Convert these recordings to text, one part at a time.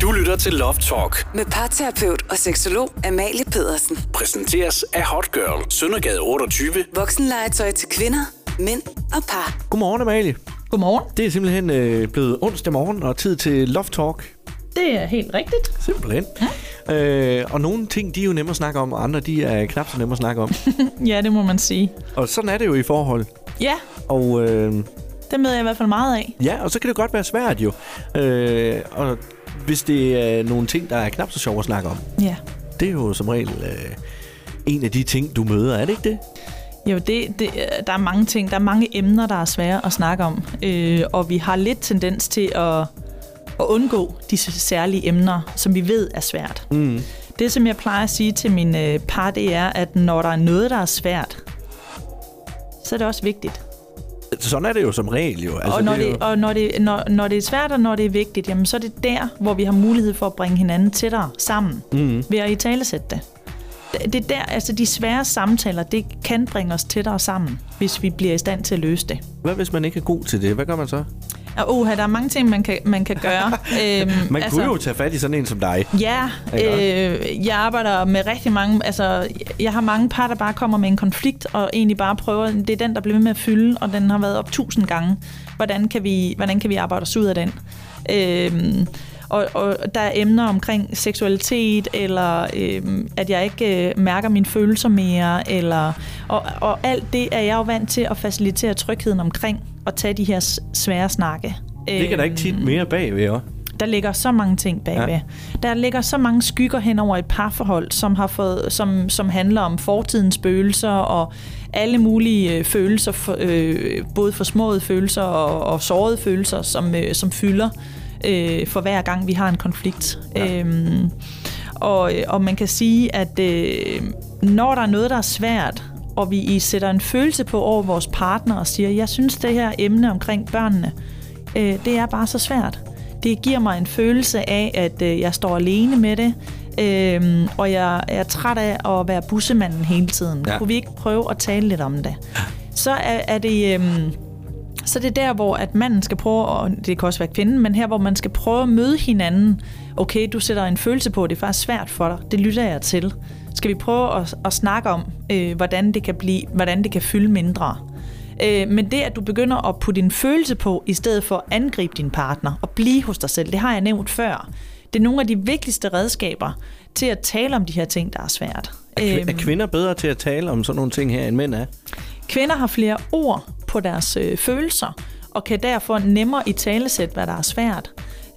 Du lytter til Love Talk. Med parterapeut og seksolog Amalie Pedersen. Præsenteres af Hot Girl. Søndergade 28. Voksenlegetøj til kvinder, mænd og par. Godmorgen, Amalie. Godmorgen. Det er simpelthen øh, blevet onsdag morgen og tid til Love Talk. Det er helt rigtigt. Simpelthen. Ja. Øh, og nogle ting, de er jo nemme at snakke om, og andre, de er knap så nemme at snakke om. Ja, det må man sige. og sådan er det jo i forhold. Ja, Og øh, det møder jeg i hvert fald meget af. ja, og så kan det godt være svært jo. Øh, og hvis det er nogle ting, der er knap så sjove at snakke om. Ja. Det er jo som regel øh, en af de ting, du møder, er det ikke det? Jo, det, det, der er mange ting. Der er mange emner, der er svære at snakke om. Øh, og vi har lidt tendens til at, at undgå disse særlige emner, som vi ved er svært. Mm. Det, som jeg plejer at sige til mine øh, par, det er, at når der er noget, der er svært, så er det også vigtigt. Sådan er det jo som regel jo. Altså, og når det det, jo, og når, det, når, når det er svært, og når det er vigtigt, jamen, så er det der, hvor vi har mulighed for at bringe hinanden tættere sammen, mm. ved at i talesætte det. Det- Det er der, altså de svære samtaler, det kan bringe os tættere sammen, hvis vi bliver i stand til at løse det. Hvad hvis man ikke er god til det? Hvad gør man så? Og uha, der er mange ting, man kan, man kan gøre. øhm, Man altså, kunne jo tage fat i sådan en som dig. Ja, øh, jeg arbejder med rigtig mange, altså jeg har mange par, der bare kommer med en konflikt, og egentlig bare prøver, det er den, der bliver ved med at fylde, og den har været op tusind gange. Hvordan kan vi, hvordan kan vi arbejde os ud af den? Øhm, og, og der er emner omkring seksualitet, eller øhm, at jeg ikke øh, mærker mine følelser mere, eller, og, og alt det er jeg jo vant til at facilitere trygheden omkring, og tage de her svære snakke. Det kan der ikke tit mere bagved, jo. Der ligger så mange ting bagved. Ja. Der ligger så mange skygger hen over et parforhold, som har fået, som, som handler om fortidens spøgelser og alle mulige øh, følelser, for, øh, både forsmåede følelser og, og sårede følelser, som, øh, som fylder øh, for hver gang vi har en konflikt. Ja. Øhm, og, og man kan sige, at øh, når der er noget, der er svært, og vi i sætter en følelse på over vores partner og siger, jeg synes det her emne omkring børnene, øh, det er bare så svært. Det giver mig en følelse af, at øh, jeg står alene med det, øh, og jeg er træt af at være bussemanden hele tiden. Ja. Kunne vi ikke prøve at tale lidt om det? Så er, er det... Øh, så det er der, hvor at manden skal prøve, og det kan også være kvinden, men her, hvor man skal prøve at møde hinanden. Okay, du sætter en følelse på, det er faktisk svært for dig. Det lytter jeg til. Skal vi prøve at, at snakke om, øh, hvordan, det kan blive, hvordan det kan fylde mindre? Øh, men det, at du begynder at putte en følelse på, i stedet for at angribe din partner og blive hos dig selv, det har jeg nævnt før. Det er nogle af de vigtigste redskaber til at tale om de her ting, der er svært. Er Øhm, kvinder bedre til at tale om sådan nogle ting her, end mænd er? Kvinder har flere ord på deres øh, følelser, og kan derfor nemmere i talesæt, hvad der er svært.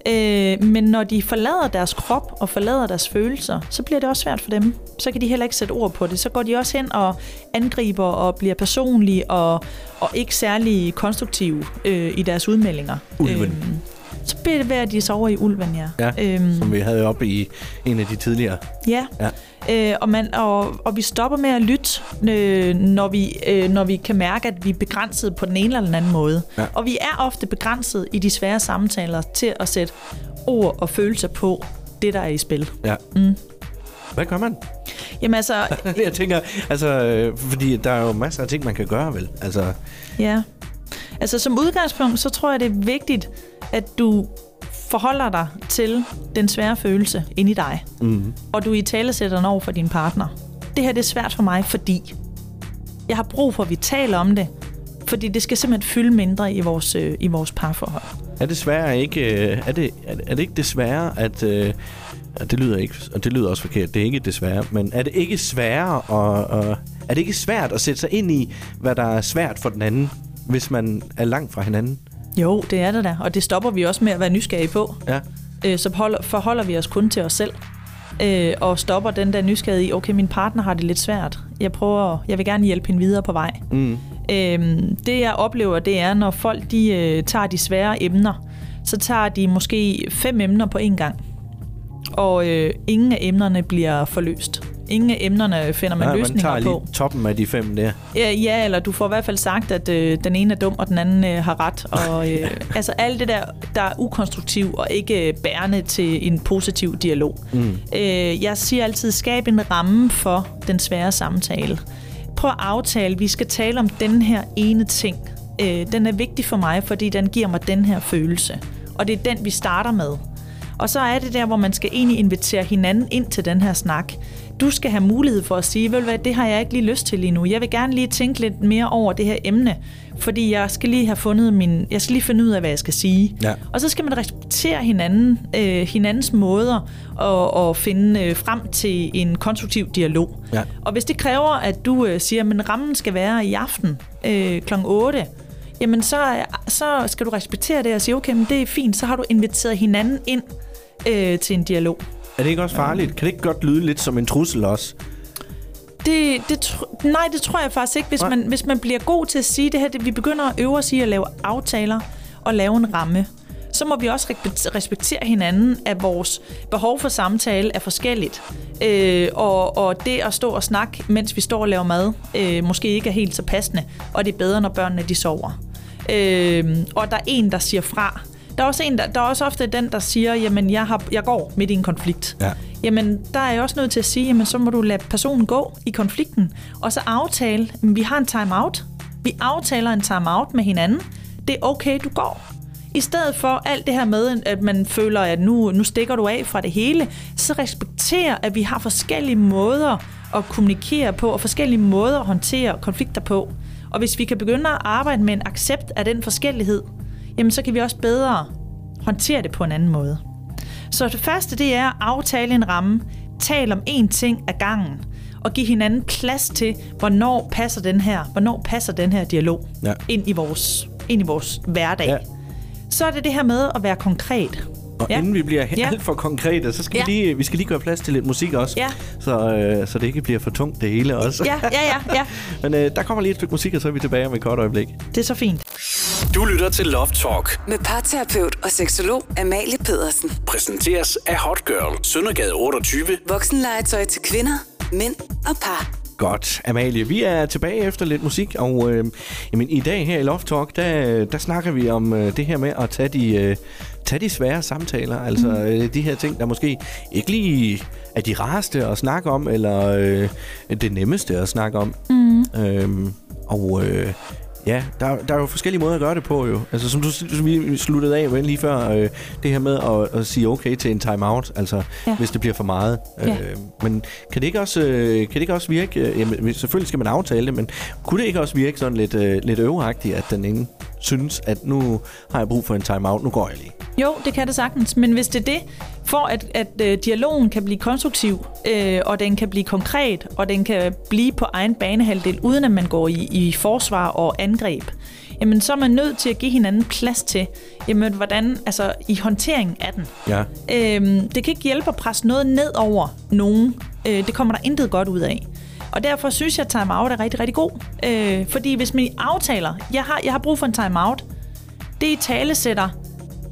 Øh, men når de forlader deres krop og forlader deres følelser, så bliver det også svært for dem. Så kan de heller ikke sætte ord på det. Så går de også hen og angriber og bliver personlige og, og ikke særlig konstruktive øh, i deres udmeldinger. Ulven. Øhm, så bevæger de sig over i ulven, ja. Ja, Øhm, som vi havde op i en af de tidligere. Ja, Ja. Øh, og, man, og, og vi stopper med at lytte, øh, når, vi, øh, når vi kan mærke, at vi er begrænset på den ene eller den anden måde. Ja. Og vi er ofte begrænset i de svære samtaler til at sætte ord og følelser på det, der er i spil. Ja. Mm. Hvad gør man? Jamen altså, Jeg tænker, altså, øh, fordi der er jo masser af ting, man kan gøre, vel? Altså, ja. Altså som udgangspunkt, så tror jeg, det er vigtigt, at du forholder dig til den svære følelse inde i dig. mm, og du i tale sætter den over for din partner. Det her det er svært for mig, fordi jeg har brug for, at vi taler om det, fordi det skal simpelthen fylde mindre i vores, øh, i vores parforhold. er det svære ikke, øh, er det, er, er det ikke desværre, at, øh, at det lyder ikke, og det lyder også forkert, det er ikke desværre, men er det ikke sværere, og, og, er det ikke svært at sætte sig ind i, hvad der er svært for den anden, hvis man er langt fra hinanden? Jo, det er det da, og det stopper vi også med at være nysgerrige på. Ja. Øh, så holder, forholder vi os kun til os selv, øh, og stopper den der nysgerrighed i, okay, min partner har det lidt svært. Jeg prøver, jeg vil gerne hjælpe hende videre på vej. Mm. Øhm, det jeg oplever, det er, når folk de, øh, tager de svære emner, så tager de måske fem emner på en gang. Og øh, ingen af emnerne bliver forløst. Ingen af emnerne finder man Nej, man løsninger tager lige på. toppen af de fem der. Ja, ja, eller du får i hvert fald sagt, at øh, den ene er dum, og den anden øh, har ret. Og, øh, altså alt det der, der er ukonstruktiv og ikke bærende til en positiv dialog. Mm. Øh, jeg siger altid, skab en ramme for den svære samtale. Prøv at aftale, vi skal tale om den her ene ting. Øh, den er vigtig for mig, fordi den giver mig den her følelse. Og det er den, vi starter med. Og så er det der, hvor man skal egentlig invitere hinanden ind til den her snak. Du skal have mulighed for at sige, vel hvad, det har jeg ikke lige lyst til lige nu. Jeg vil gerne lige tænke lidt mere over det her emne, fordi jeg skal lige have fundet min, jeg skal lige finde ud af, hvad jeg skal sige. Ja. Og så skal man respektere hinanden, øh, hinandens måder og, og finde øh, frem til en konstruktiv dialog. Ja. Og hvis det kræver, at du øh, siger, at rammen skal være i aften øh, kl. 8, jamen så, så skal du respektere det og sige, okay, men det er fint, så har du inviteret hinanden ind øh, til en dialog. Er det ikke også farligt? Kan det ikke godt lyde lidt som en trussel også? Det, det, tr- nej, det tror jeg faktisk ikke. Hvis man, hvis man bliver god til at sige det her, det, vi begynder at øve os i at lave aftaler og lave en ramme, så må vi også respek- respektere hinanden, at vores behov for samtale er forskelligt. Øh, og, og det at stå og snakke, mens vi står og laver mad, øh, måske ikke er helt så passende, og det er bedre, når børnene de sover. Øh, og der er en, der siger fra. Der er også, en, der, der er også ofte den, der siger, jamen jeg, har, jeg går midt i en konflikt. Ja. Jamen, der er jeg også nødt til at sige, jamen så må du lade personen gå i konflikten, og så aftale, at vi har en time-out. Vi aftaler en time-out med hinanden. Det er okay, du går. I stedet for alt det her med, at man føler, at nu, nu stikker du af fra det hele, så respekter, at vi har forskellige måder at kommunikere på, og forskellige måder at håndtere konflikter på. Og hvis vi kan begynde at arbejde med en accept af den forskellighed, jamen så kan vi også bedre håndtere det på en anden måde. Så det første, det er at aftale en ramme, tal om én ting ad gangen, og give hinanden plads til, hvornår passer den her, hvornår passer den her dialog Ja. ind, i vores, ind i vores hverdag. Ja. Ja. Så er det det her med at være konkret. Og ja. inden vi bliver Ja. alt for konkrete, så skal Ja. vi, lige, vi skal lige gøre plads til lidt musik også. Ja. Så, øh, så det ikke bliver for tungt det hele også. Ja, ja, ja, ja. Men øh, der kommer lige et stykke musik, og så er vi tilbage om et kort øjeblik. Det er så fint. Du lytter til Love Talk. Med parterapeut og seksolog Amalie Pedersen. Præsenteres af Hot Girl. Søndergade 28. Voksenlegetøj til kvinder, mænd og par. Godt, Amalie. Vi er tilbage efter lidt musik, og øh, jamen, i dag her i Love Talk, der, der snakker vi om øh, det her med at tage de, øh, tage de svære samtaler. Altså mm. øh, de her ting, der måske ikke lige er de rareste at snakke om, eller øh, det nemmeste at snakke om. Mm. Øhm, og øh, ja, der, der er jo forskellige måder at gøre det på jo. Altså som, du, som vi sluttede af med lige før, øh, det her med at, at sige okay til en timeout, altså ja. Hvis det bliver for meget. Ja. Øh, men kan det ikke også, øh, kan det ikke også virke, øh, jamen, selvfølgelig skal man aftale det, men kunne det ikke også virke sådan lidt, øh, lidt øveragtigt, at den ene synes, at nu har jeg brug for en timeout, nu går jeg lige. Jo, det kan det sagtens, men hvis det er det, for at, at øh, dialogen kan blive konstruktiv, øh, og den kan blive konkret, og den kan blive på egen banehalvdel, uden at man går i, i forsvar og angreb, jamen så er man nødt til at give hinanden plads til, jamen hvordan, altså i håndteringen af den. Ja. Øhm, det kan ikke hjælpe at presse noget ned over nogen. Øh, det kommer der intet godt ud af. Og derfor synes jeg, at timeout er rigtig, rigtig god. Øh, fordi hvis man aftaler, jeg har, jeg har brug for en timeout, det i tale sætter,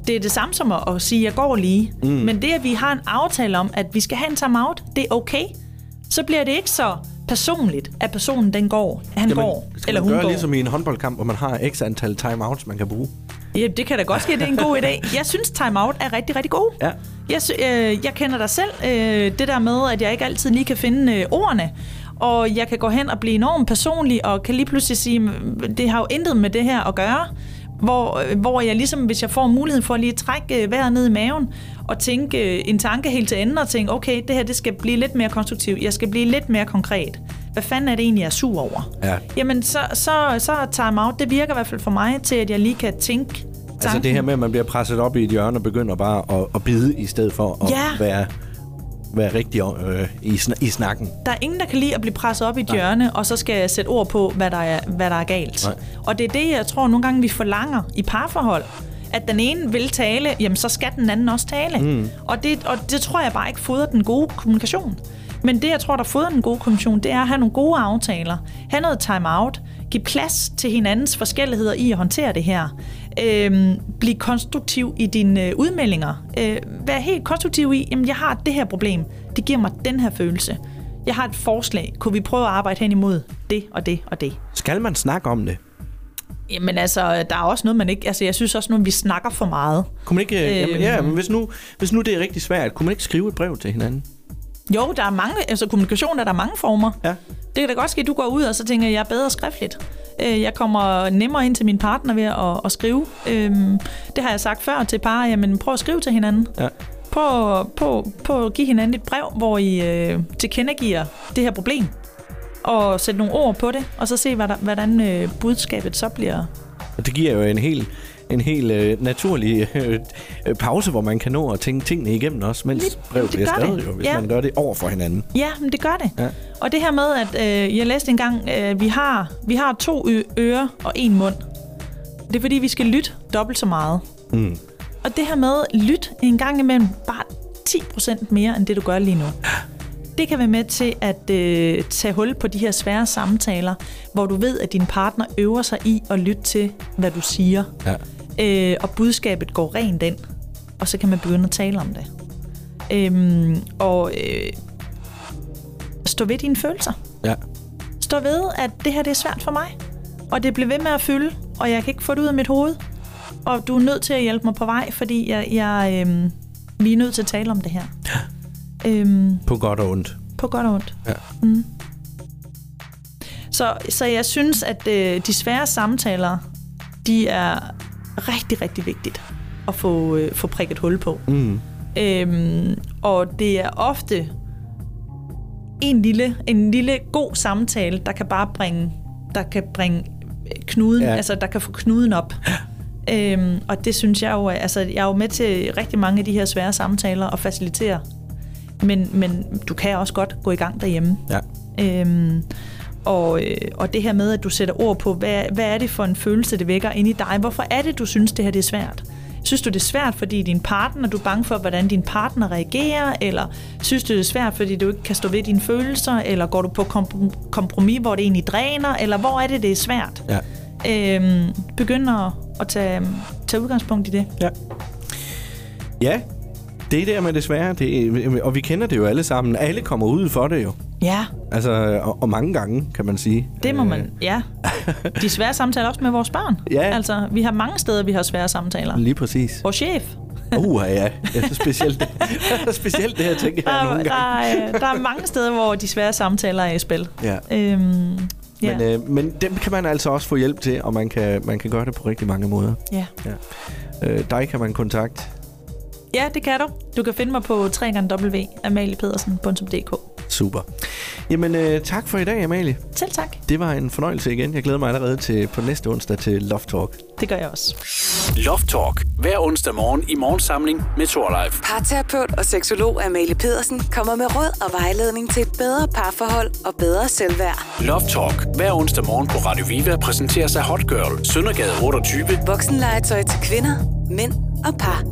det er det samme som at at sige, at jeg går lige. Mm. Men det, at vi har en aftale om, at vi skal have en timeout, det er okay. Så bliver det ikke så personligt, at personen den går, han går, skal eller hun gøre går. ligesom i en håndboldkamp, hvor man har x antal timeouts, man kan bruge? Ja, det kan da godt ske, det er en god idé. Jeg synes, timeout er rigtig, rigtig god. Ja. Jeg, øh, jeg kender dig selv. Øh, det der med, at jeg ikke altid lige kan finde øh, ordene. Og jeg kan gå hen og blive enormt personlig, og kan lige pludselig sige, "Mm, det har jo intet med det her at gøre. Hvor, hvor jeg ligesom, hvis jeg får muligheden for at lige trække øh, vejret ned i maven, og tænke øh, en tanke helt til enden, og tænke, okay, det her det skal blive lidt mere konstruktivt. Jeg skal blive lidt mere konkret. Hvad fanden er det egentlig, jeg er sur over? Ja. Jamen, så, så, så er time-out, det virker i hvert fald for mig til, at jeg lige kan tænke tanken. Altså det her med, at man bliver presset op i et hjørne og begynder bare at, at bide, i stedet for at Ja. være, være rigtig øh, i, sn- i snakken. Der er ingen, der kan lide at blive presset op i et hjørne, og så skal jeg sætte ord på, hvad der er, hvad der er galt. Nej. Og det er det, jeg tror nogle gange, vi forlanger i parforhold. At den ene vil tale, jamen så skal den anden også tale. Mm. Og, det, og det tror jeg bare ikke fodrer den gode kommunikation. Men det, jeg tror, der fodrer den gode kommunikation, det er at have nogle gode aftaler. Have noget time-out. Give plads til hinandens forskelligheder i at håndtere det her. Øhm, bliv konstruktiv i dine øh, udmeldinger. Øh, vær helt konstruktiv i, jamen jeg har det her problem. Det giver mig den her følelse. Jeg har et forslag. Kunne vi prøve at arbejde hen imod det og det og det? Skal man snakke om det? Jamen altså, der er også noget, man ikke... Altså, jeg synes også, at vi snakker for meget. Kunne man ikke, øh, jamen, Øhm. ja, men hvis nu, hvis nu det er rigtig svært, kunne man ikke skrive et brev til hinanden? Jo, der er mange... Altså, kommunikation er der mange former. Ja. Det kan da godt ske, at du går ud og så tænker, at jeg er bedre skriftligt. Øh, Jeg kommer nemmere ind til min partner ved at, at skrive. Øhm, Det har jeg sagt før til par. Jamen, prøv at skrive til hinanden. Ja. Prøv, på, på at give hinanden et brev, hvor I øh, tilkendegiver det her problem. Og sætte nogle ord på det, og så se, hvad der, hvordan øh, budskabet så bliver. Og det giver jo en helt en helt øh, naturlig øh, pause, hvor man kan nå at tænke tingene igennem også, mens Lidt- det bliver skrevet det. jo, hvis Ja. man gør det over for hinanden. Ja, men det gør det. Ja. Og det her med, at øh, jeg læste engang, øh, vi, har, vi har to ører og en mund. Det er fordi, vi skal lytte dobbelt så meget. Mm. Og det her med lyt en gang imellem bare 10% mere, end det du gør lige nu. Det kan være med til at øh, tage hul på de her svære samtaler, hvor du ved, at din partner øver sig i at lytte til, hvad du siger. Ja. Øh, og budskabet går rent ind, og så kan man begynde at tale om det. Øhm, og øh, stå ved dine følelser. Ja. Stå ved, at det her det er svært for mig, og det bliver ved med at fylde, og jeg kan ikke få det ud af mit hoved. Og du er nødt til at hjælpe mig på vej, fordi jeg, jeg, øhm, vi er nødt til at tale om det her. øhm, På godt og ondt. på godt og ondt. Ja. Mm. Så, så jeg synes, at øh, de svære samtaler, de er rigtig, rigtig vigtigt at få, øh, få prikket hul på. Mm. Øhm, og det er ofte en lille, en lille god samtale, der kan bare bringe, der kan bringe knuden, Ja. altså der kan få knuden op. øhm, og det synes jeg jo, altså jeg er jo med til rigtig mange af de her svære samtaler og facilitere. Men, men du kan også godt gå i gang derhjemme. Ja. Øhm, og, øh, og det her med, at du sætter ord på, hvad, hvad er det for en følelse, det vækker ind i dig? Hvorfor er det, du synes, det her det er svært? Synes du, det er svært, fordi din partner, du er bange for, hvordan din partner reagerer? Eller synes du, det er svært, fordi du ikke kan stå ved dine følelser? Eller går du på komprom- kompromis, hvor det egentlig dræner? Eller hvor er det, det er svært? Ja. Øhm, begynd at, at tage, tage udgangspunkt i det. Ja. Ja, det er der med det svære. Det, og vi kender det jo alle sammen. Alle kommer ud for det jo. Ja, Altså, og, og mange gange, kan man sige. det må Øh, man. Ja. De svære samtaler også med vores børn. Ja. Altså, vi har mange steder, vi har svære samtaler. Lige præcis. Vores chef. Uh, ja. ja specielt, specielt det her, tænker Der, jeg nogle der, gange. er, der er mange steder, hvor de svære samtaler er i spil. Ja. Øhm, ja. Men, øh, men dem kan man altså også få hjælp til, og man kan, man kan gøre det på rigtig mange måder. ja. Øh, dig kan man kontakte. ja, det kan du. Du kan finde mig på www.amaliepedersen.dk Super. Jamen, øh, tak for i dag, Amalie. Selv tak. Det var en fornøjelse igen. Jeg glæder mig allerede til på næste onsdag til Love Talk. Det gør jeg også. Loft Talk. Hver onsdag morgen i morgensamling med Thorlife. Parterapeut og seksolog Amalie Pedersen kommer med råd og vejledning til et bedre parforhold og bedre selvværd. Loft Talk. Hver onsdag morgen på Radio Viva præsenteres af Hot Girl. Søndergade 28. Voksenlegetøj til kvinder, mænd og par.